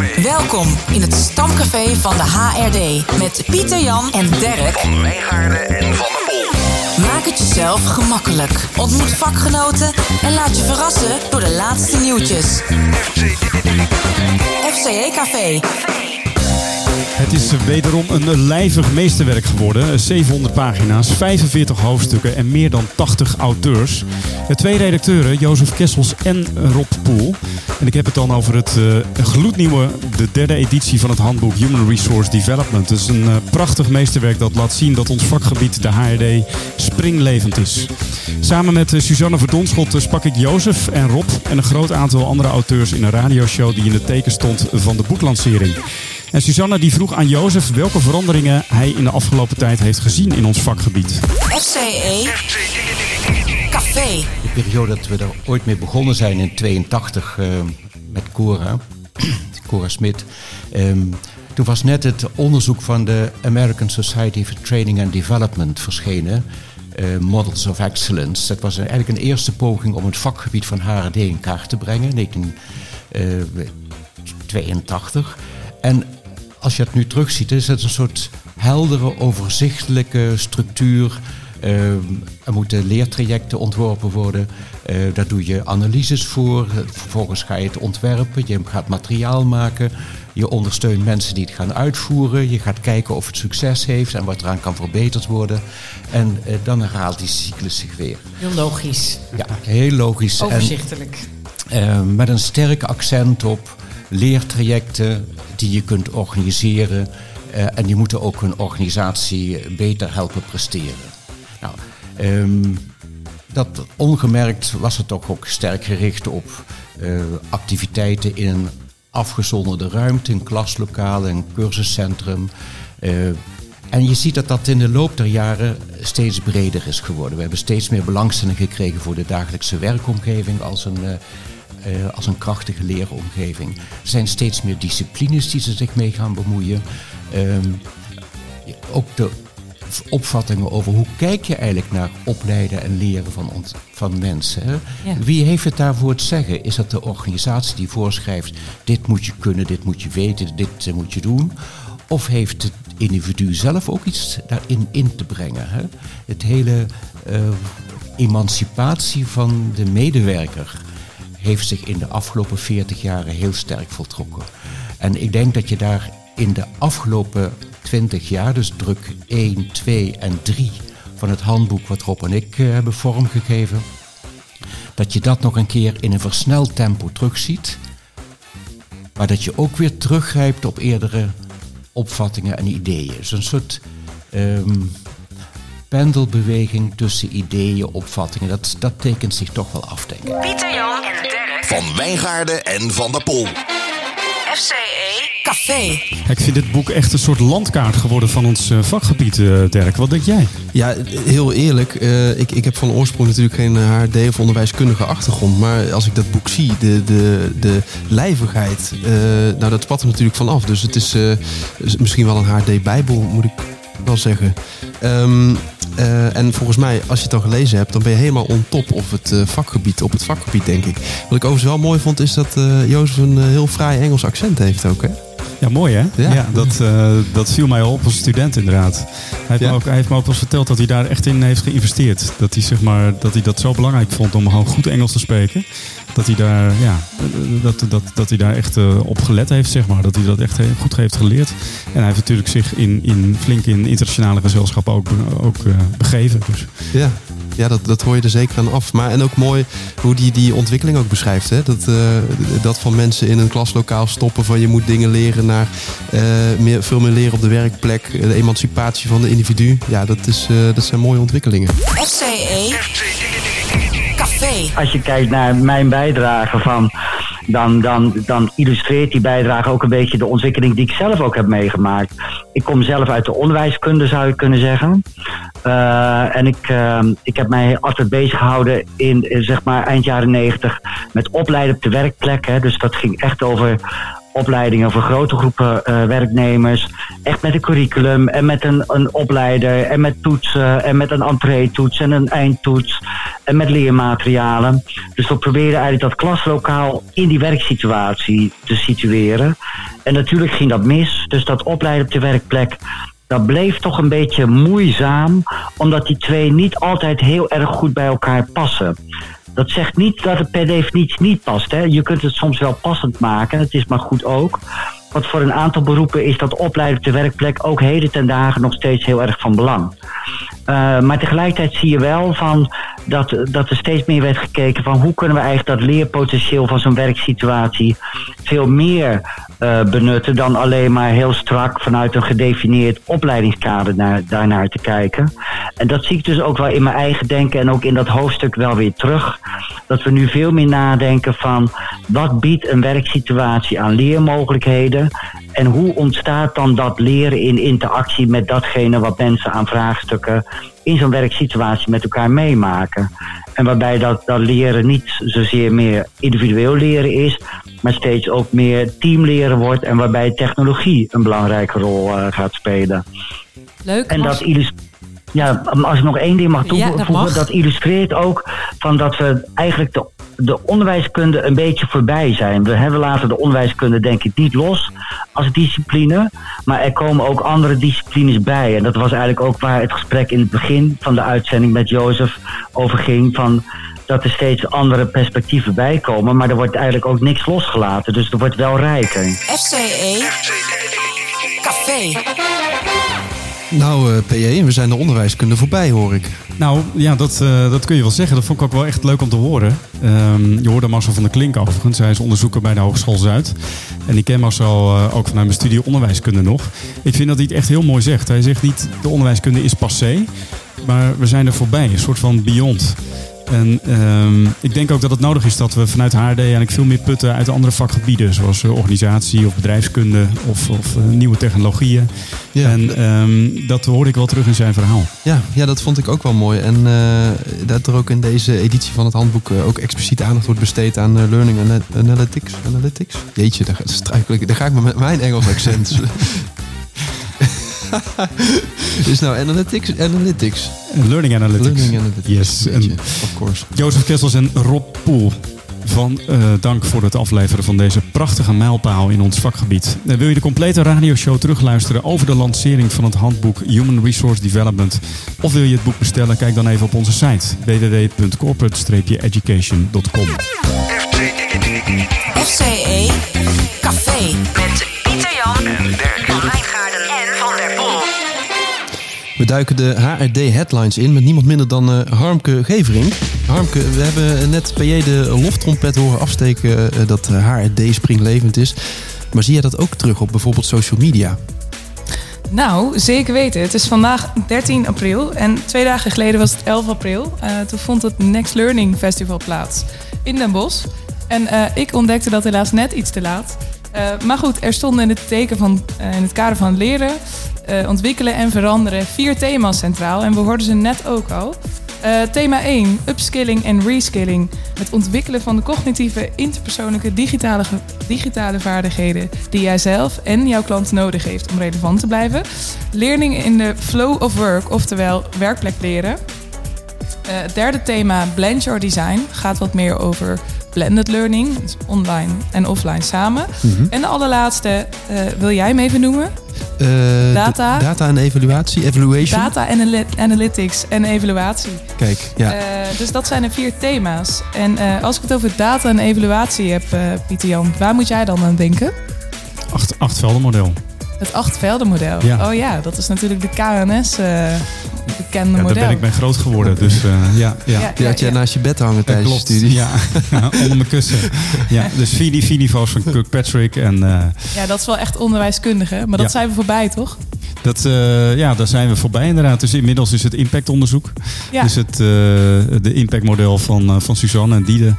Stamcafé. Welkom in het Stamcafé van de HRD met Pieter Jan en Dirk. Van en Van der Pol. Maak het jezelf gemakkelijk. Ontmoet vakgenoten en laat je verrassen door de laatste nieuwtjes. FCE Café. Het is wederom een lijvig meesterwerk geworden. 700 pagina's, 45 hoofdstukken en meer dan 80 auteurs. De twee redacteuren, Jozef Kessels en Rob Poel. En ik heb het dan over het uh, gloednieuwe, de derde editie van het handboek Human Resource Development. Het is een uh, prachtig meesterwerk dat laat zien dat ons vakgebied, de HRD, springlevend is. Samen met uh, Suzanne Verdonschot sprak ik Jozef en Rob en een groot aantal andere auteurs in een radioshow die in het teken stond van de boeklancering. En Suzanne die vroeg aan Jozef welke veranderingen hij in de afgelopen tijd heeft gezien in ons vakgebied. FCE Café. De periode dat we er ooit mee begonnen zijn in 82 uh, met Cora, Cora Smit. Um, toen was net het onderzoek van de American Society for Training and Development verschenen. Uh, Models of Excellence. Dat was eigenlijk een eerste poging om het vakgebied van HRD in kaart te brengen, 1982. En als je het nu terugziet, is het een soort heldere, overzichtelijke structuur. Uh, er moeten leertrajecten ontworpen worden. Uh, daar doe je analyses voor. Vervolgens ga je het ontwerpen. Je gaat materiaal maken. Je ondersteunt mensen die het gaan uitvoeren. Je gaat kijken of het succes heeft en wat eraan kan verbeterd worden. En uh, dan herhaalt die cyclus zich weer. Heel logisch. Ja, heel logisch. Overzichtelijk. En, met een sterk accent op leertrajecten die je kunt organiseren. Uh, en die moeten ook hun organisatie beter helpen presteren. Nou, um, dat ongemerkt was het toch ook sterk gericht op uh, activiteiten in een afgezonderde ruimte, een klaslokaal, een cursuscentrum. Uh, en je ziet dat dat in de loop der jaren steeds breder is geworden. We hebben steeds meer belangstelling gekregen voor de dagelijkse werkomgeving als een uh, als een krachtige leeromgeving. Er zijn steeds meer disciplines die ze zich mee gaan bemoeien. Um, ook de opvattingen over hoe kijk je eigenlijk naar opleiden en leren van, ont, van mensen. Hè? Ja. Wie heeft het daarvoor te zeggen? Is dat de organisatie die voorschrijft, dit moet je kunnen, dit moet je weten, dit uh, moet je doen? Of heeft het individu zelf ook iets daarin in te brengen? Hè? Het hele uh, emancipatie van de medewerker heeft zich in de afgelopen 40 jaren heel sterk voltrokken. En ik denk dat je daar in de afgelopen 20 jaar, dus druk 1, 2 en 3 van het handboek wat Rob en ik uh, hebben vormgegeven, dat je dat nog een keer in een versneld tempo terugziet. Maar dat je ook weer teruggrijpt op eerdere opvattingen en ideeën. Dus een soort um, pendelbeweging tussen ideeën, opvattingen. Dat, dat tekent zich toch wel af, denk ik. Pieter Jan en Dirk. Van Wijngaarden en Van der Pol. FCE Café. Ik vind dit boek echt een soort landkaart geworden van ons vakgebied, uh, Dirk. Wat denk jij? Ja, heel eerlijk. Uh, ik, ik heb van oorsprong natuurlijk geen HRD of onderwijskundige achtergrond. Maar als ik dat boek zie, de, de, de lijvigheid, nou dat spat er natuurlijk van af. Dus het is misschien wel een HRD-bijbel, moet ik wel zeggen. Um, uh, en volgens mij, als je het dan gelezen hebt, dan ben je helemaal on top op het uh, vakgebied, op het vakgebied, denk ik. Wat ik overigens wel mooi vond, is dat uh, Jozef een heel fraai Engels accent heeft ook, hè? Ja, mooi hè? Ja, ja dat, uh, dat viel mij al op als student inderdaad. Hij heeft, ja. me ook, hij heeft me ook wel eens verteld dat hij daar echt in heeft geïnvesteerd. Dat hij, zeg maar, dat, hij dat zo belangrijk vond om gewoon goed Engels te spreken. Dat hij daar, ja, dat, dat, dat hij daar echt uh, op gelet heeft, zeg maar. Dat hij dat echt goed heeft geleerd. En hij heeft natuurlijk zich in, in, flink in internationale gezelschappen ook, ook uh, begeven. Dus. Ja, ja, dat, dat hoor je er zeker aan af. Maar en ook mooi hoe die die ontwikkeling ook beschrijft. Hè? Dat, uh, dat van mensen in een klaslokaal stoppen van je moet dingen leren naar uh, meer, veel meer leren op de werkplek. De emancipatie van de individu. Ja, dat, is, uh, dat zijn mooie ontwikkelingen. FCE Café. Als je kijkt naar mijn bijdrage van dan, dan, dan illustreert die bijdrage ook een beetje de ontwikkeling die ik zelf ook heb meegemaakt. Ik kom zelf uit de onderwijskunde, zou je kunnen zeggen. Uh, en ik, uh, ik heb mij altijd bezig gehouden in, zeg maar, eind jaren negentig met opleiden op de werkplek. Hè. Dus dat ging echt over opleidingen voor grote groepen eh, werknemers. Echt met een curriculum en met een, een opleider en met toetsen en met een entree-toets en een eindtoets en met leermaterialen. Dus we proberen eigenlijk dat klaslokaal in die werksituatie te situeren. En natuurlijk ging dat mis, dus dat opleiden op de werkplek dat bleef toch een beetje moeizaam, omdat die twee niet altijd heel erg goed bij elkaar passen. Dat zegt niet dat het per definitie niet past. Hè. Je kunt het soms wel passend maken, het is maar goed ook. Want voor een aantal beroepen is dat opleiden op de werkplek ook heden ten dagen nog steeds heel erg van belang. Uh, maar tegelijkertijd zie je wel van dat, dat er steeds meer werd gekeken van hoe kunnen we eigenlijk dat leerpotentieel van zo'n werksituatie veel meer uh, benutten dan alleen maar heel strak vanuit een gedefinieerd opleidingskader naar, daarnaar te kijken. En dat zie ik dus ook wel in mijn eigen denken en ook in dat hoofdstuk wel weer terug. Dat we nu veel meer nadenken van wat biedt een werksituatie aan leermogelijkheden en hoe ontstaat dan dat leren in interactie met datgene wat mensen aan vraagstukken in zo'n werksituatie met elkaar meemaken. En waarbij dat, dat leren niet zozeer meer individueel leren is, maar steeds ook meer teamleren wordt en waarbij technologie een belangrijke rol uh, gaat spelen. Leuk. En dat illustreert. Ja, als ik nog één ding mag toevoegen, ja, dat, dat, illustreert ook van dat we eigenlijk de, de onderwijskunde een beetje voorbij zijn. We hebben laten de onderwijskunde denk ik niet los als discipline, maar er komen ook andere disciplines bij. En dat was eigenlijk ook waar het gesprek in het begin van de uitzending met Jozef over ging. Van dat er steeds andere perspectieven bij komen, maar er wordt eigenlijk ook niks losgelaten. Dus er wordt wel rijker. FCE Café. Nou, uh, PE, we zijn de onderwijskunde voorbij, hoor ik. Nou, ja, dat, uh, dat kun je wel zeggen. Dat vond ik ook wel echt leuk om te horen. Um, je hoorde Marcel van der Klink overigens. Hij is onderzoeker bij de Hogeschool Zuid. En ik ken Marcel uh, ook vanuit mijn studie onderwijskunde nog. Ik vind dat hij het echt heel mooi zegt. Hij zegt niet, de onderwijskunde is passé. Maar we zijn er voorbij, een soort van beyond. En um, ik denk ook dat het nodig is dat we vanuit HRD eigenlijk veel meer putten uit andere vakgebieden, zoals uh, organisatie of bedrijfskunde of, of uh, nieuwe technologieën. Ja. En um, dat hoorde ik wel terug in zijn verhaal. Ja, ja dat vond ik ook wel mooi. En uh, dat er ook in deze editie van het handboek ook expliciet aandacht wordt besteed aan learning analytics. analytics. Jeetje, daar, struikel ik, daar ga ik met mijn Engels accent. dus nou, analytics, analytics. Learning analytics. Learning analytics. Yes. En, of course. Jozef Kessels en Rob Poel. Van uh, dank voor het afleveren van deze prachtige mijlpaal in ons vakgebied. En wil je de complete radioshow terugluisteren over de lancering van het handboek Human Resource Development? Of wil je het boek bestellen? Kijk dan even op onze site www.corporate-education.com. duiken de HRD-headlines in met niemand minder dan uh, Harmke Gevering. Harmke, we hebben net PJ de loftrompet horen afsteken uh, dat HRD springlevend is. Maar zie jij dat ook terug op bijvoorbeeld social media? Nou, zeker weten. Het is vandaag 13 april en twee dagen geleden was het 11 april. Toen vond het Next Learning Festival plaats in Den Bosch. En ik ontdekte dat helaas net iets te laat. Maar goed, er stonden in het, teken van, in het kader van leren uh, ontwikkelen en veranderen vier thema's centraal. En we hoorden ze net ook al. Thema 1, upskilling en reskilling. Het ontwikkelen van de cognitieve, interpersoonlijke, digitale, digitale vaardigheden die jij zelf en jouw klant nodig heeft om relevant te blijven. Leerling in de flow of work, oftewel werkplek leren. Uh, derde thema, blend your design, gaat wat meer over blended learning, dus online en offline samen. Mm -hmm. En de allerlaatste, uh, wil jij hem even noemen? Uh, data. Data en evaluatie, evaluation. Data en analytics en evaluatie. Kijk, ja. Uh, dus dat zijn de vier thema's. En uh, als ik het over data en evaluatie heb, Pieter Jan, waar moet jij dan aan denken? Acht, achtveldenmodel. Het achtveldenmodel. Ja. Oh ja, dat is natuurlijk de KNS bekende ja, model. Daar ben ik mee groot geworden. Dus uh, ja, ja. Ja, Die had jij ja. naast je bed hangen tijdens klopt. je studie. Ja, onder mijn kussen. Ja, dus vier, vier niveaus van Kirkpatrick. En, uh, Ja, dat is wel echt onderwijskundig, hè? Maar dat Ja. zijn we voorbij, toch? Dat, uh, ja, daar zijn we voorbij inderdaad. Dus inmiddels is het impactonderzoek. Ja. Dus het uh, de impactmodel van, uh, van Suzanne en Diede.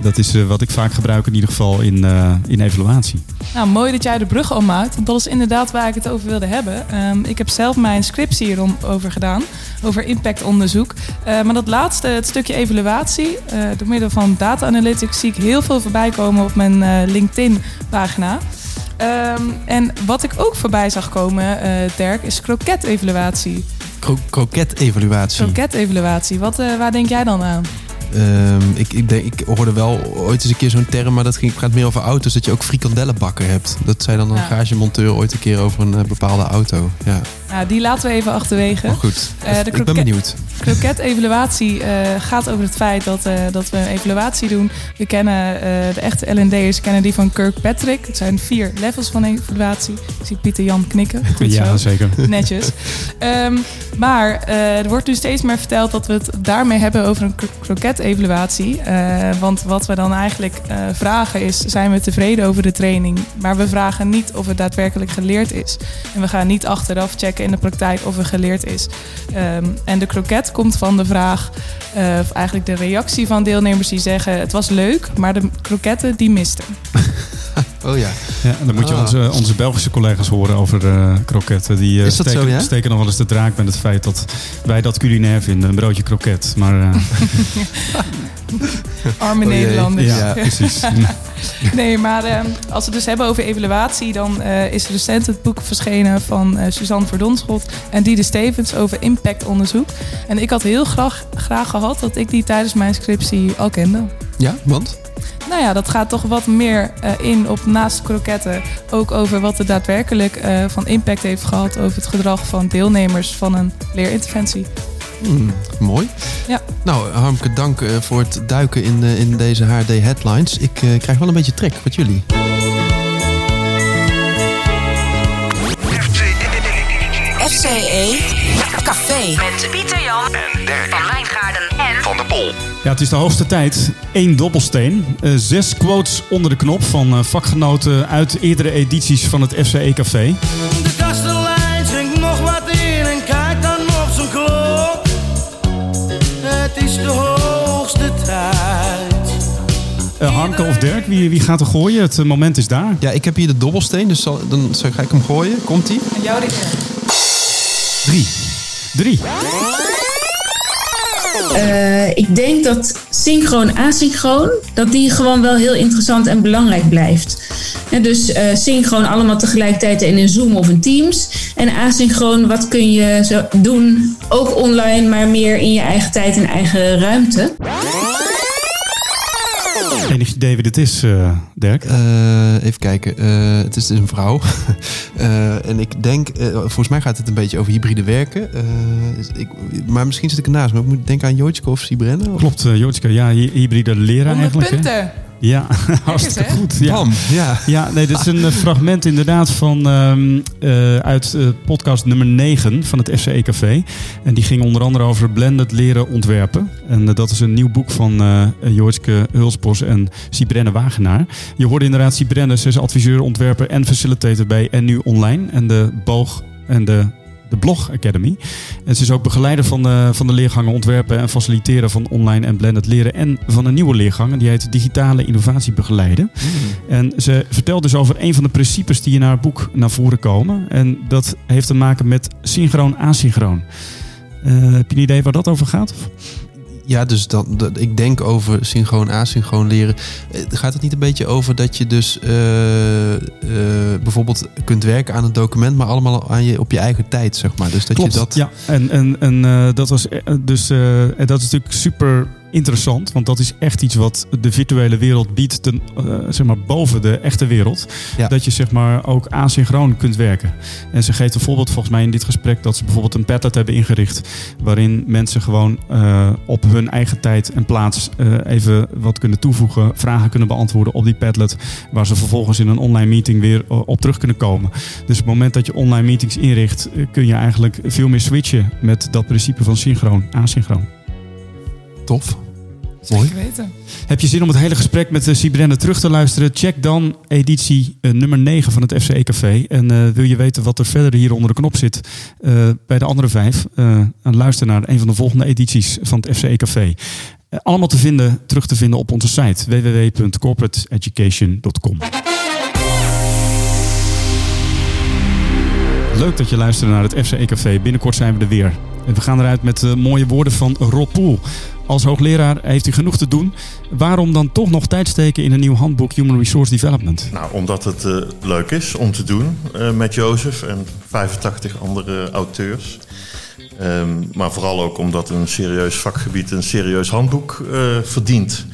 Dat is wat ik vaak gebruik in ieder geval in, in evaluatie. Nou, mooi dat jij de brug al maakt. Want dat is inderdaad waar ik het over wilde hebben. Um, ik heb zelf mijn scriptie hierover gedaan. Over impactonderzoek. Maar dat laatste, het stukje evaluatie. Door middel van data analytics zie ik heel veel voorbij komen op mijn LinkedIn pagina. Ehm, en wat ik ook voorbij zag komen, eh, Dirk, is kroket-evaluatie. Kro kroket-evaluatie. Kroket-evaluatie, wat, eh, waar denk jij dan aan? Ehm, ik, ik, denk, ik hoorde wel ooit eens een keer zo'n term, maar dat ging, gaat meer over auto's, dat je ook frikandellenbakken hebt. Dat zei dan een Ja. garagemonteur ooit een keer over een eh, bepaalde auto. Ja, Nou, die laten we even achterwege. maar goed. Eh, de ik ben benieuwd. Kroket-evaluatie eh, gaat over het feit dat, eh, dat we een evaluatie doen. We kennen de echte L&D'ers kennen die van Kirkpatrick. Het zijn vier levels van evaluatie. Ik zie Pieter Jan knikken. Goed ja, zo. zeker. Netjes. Ehm, maar er wordt nu steeds meer verteld dat we het daarmee hebben over een kro- kroket-evaluatie. Want wat we dan eigenlijk vragen is, zijn we tevreden over de training? Maar we vragen niet of het daadwerkelijk geleerd is. En we gaan niet achteraf checken in de praktijk of het geleerd is. Ehm, en de kroket komt van de vraag, eh, of eigenlijk de reactie van deelnemers die zeggen... het was leuk, maar de kroketten die misten. Oh ja. Ja, en dan moet je Ah. onze, onze Belgische collega's horen over eh, kroketten. Die eh, steken, zo, ja? steken nog wel eens de draak met het feit dat wij dat culinair vinden. Een broodje kroket. Maar eh, Arme Oh. Nederlanders. ja, precies. Nee, maar eh, als we het dus hebben over evaluatie, dan eh, is recent het boek verschenen van eh, Suzanne Verdonschot en Diede Stevens over impactonderzoek. En ik had heel graag, graag gehad dat ik die tijdens mijn scriptie al kende. Ja, want? Nou ja, dat gaat toch wat meer eh, in op naast kroketten. Ook over wat er daadwerkelijk van impact heeft gehad over het gedrag van deelnemers van een leerinterventie. Hmm, mooi. Ja. Nou, Harmke, dank eh, voor het duiken in, eh, in deze HD headlines. Ik eh, krijg wel een beetje trek. Wat jullie? FCE Café. Met Pieter Jan en Dirk Van Wijngaarden en van der Pol. Ja, het is de hoogste tijd. Eén dobbelsteen. Zes quotes onder de knop van eh, vakgenoten uit eerdere edities van het FCE Café. Wie, wie gaat er gooien? Het eh, moment is daar. Ja, ik heb hier de dobbelsteen, dus zal, dan zal- ga ik hem gooien. Komt-ie? En jou de. Drie. Drie. Eh, ik denk dat synchroon asynchroon, dat die gewoon wel heel interessant en belangrijk blijft. En dus eh, synchroon allemaal tegelijkertijd in een Zoom of een Teams. En asynchroon, wat kun je zo doen, ook online, maar meer in je eigen tijd en eigen ruimte. Enig idee wie dit is, eh, Dirk? Eh, even kijken. Eh, het is dus een vrouw. Eh, en ik denk, eh, volgens mij gaat het een beetje over hybride werken. Dus ik, maar misschien zit ik ernaast. Maar ik moet denken aan Jootje of Sibrenne. Of? Klopt, uh, Jootska. Ja, hy- hybride leren 100 eigenlijk. hè? punten. Ja, hartstikke goed. Ja. Bam, ja. Ja, nee, dit is een eh, fragment inderdaad van, ehm, eh, uit eh, podcast nummer 9 van het FCE Café. En die ging onder andere over blended leren ontwerpen. En dat is een nieuw boek van eh Joortske Hulsbos en Sibrenne Wagenaar. Je hoorde inderdaad Sibrenne, ze is adviseur, ontwerper en facilitator bij En Nu Online. En de boog en de de Blog Academy. En ze is ook begeleider van de, van de leergangen ontwerpen en faciliteren van online en blended leren. En van een nieuwe leergang. En die heet Digitale Innovatie Begeleiden. En ze vertelt dus over een van de principes die in haar boek naar voren komen. En dat heeft te maken met synchroon-asynchroon. Eh, heb je een idee waar dat over gaat? Ja, dus dat, dat- ik denk over synchroon, asynchroon leren. Eh, Gaat het niet een beetje over dat je dus eh, eh, bijvoorbeeld kunt werken aan een document, maar allemaal aan je, op je eigen tijd, zeg maar. Dus dat Klopt, je dat. ja. En, en, en dat, was, dus, dat is natuurlijk super interessant. Want dat is echt iets wat de virtuele wereld biedt ten, eh, zeg maar boven de echte wereld. Ja. Dat je zeg maar ook asynchroon kunt werken. En ze geeft een voorbeeld volgens mij in dit gesprek dat ze bijvoorbeeld een Padlet hebben ingericht. Waarin mensen gewoon eh, op hun eigen tijd en plaats eh, even wat kunnen toevoegen. Vragen kunnen beantwoorden op die Padlet. Waar ze vervolgens in een online meeting weer op terug kunnen komen. Dus op het moment dat je online meetings inricht, kun je eigenlijk veel meer switchen met dat principe van synchroon, asynchroon. Tof. Mooi. Weten. Heb je zin om het hele gesprek met uh, Sibrenne terug te luisteren? Check dan editie eh, nummer 9 van het FCE Café. En eh, wil je weten wat er verder hier onder de knop zit eh, bij de andere vijf? eh, en luister naar een van de volgende edities van het FCE Café. Eh, allemaal te vinden, terug te vinden op onze site www.corporateeducation.com. Leuk dat je luistert naar het FCE Café. Binnenkort zijn we er weer. En we gaan eruit met uh, mooie woorden van Rob Poel. Als hoogleraar heeft u genoeg te doen. Waarom dan toch nog tijd steken in een nieuw handboek Human Resource Development? Nou, omdat het uh, leuk is om te doen uh, met Jozef en 85 andere auteurs. Um, maar vooral ook omdat een serieus vakgebied een serieus handboek verdient.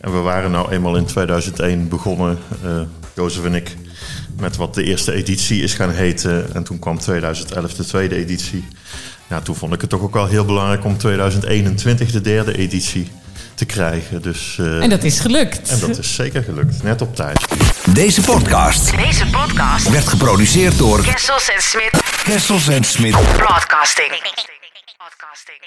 En we waren nou eenmaal in 2001 begonnen, Jozef en ik, met wat de eerste editie is gaan heten. En toen kwam 2011 de tweede editie. Ja, toen vond ik het toch ook wel heel belangrijk om 2021 de derde editie te krijgen. Dus, uh, en dat is gelukt. En dat is zeker gelukt, net op tijd. Deze podcast, Deze podcast werd geproduceerd door Kessels en Smit. Kessels en Smit Broadcasting. Broadcasting.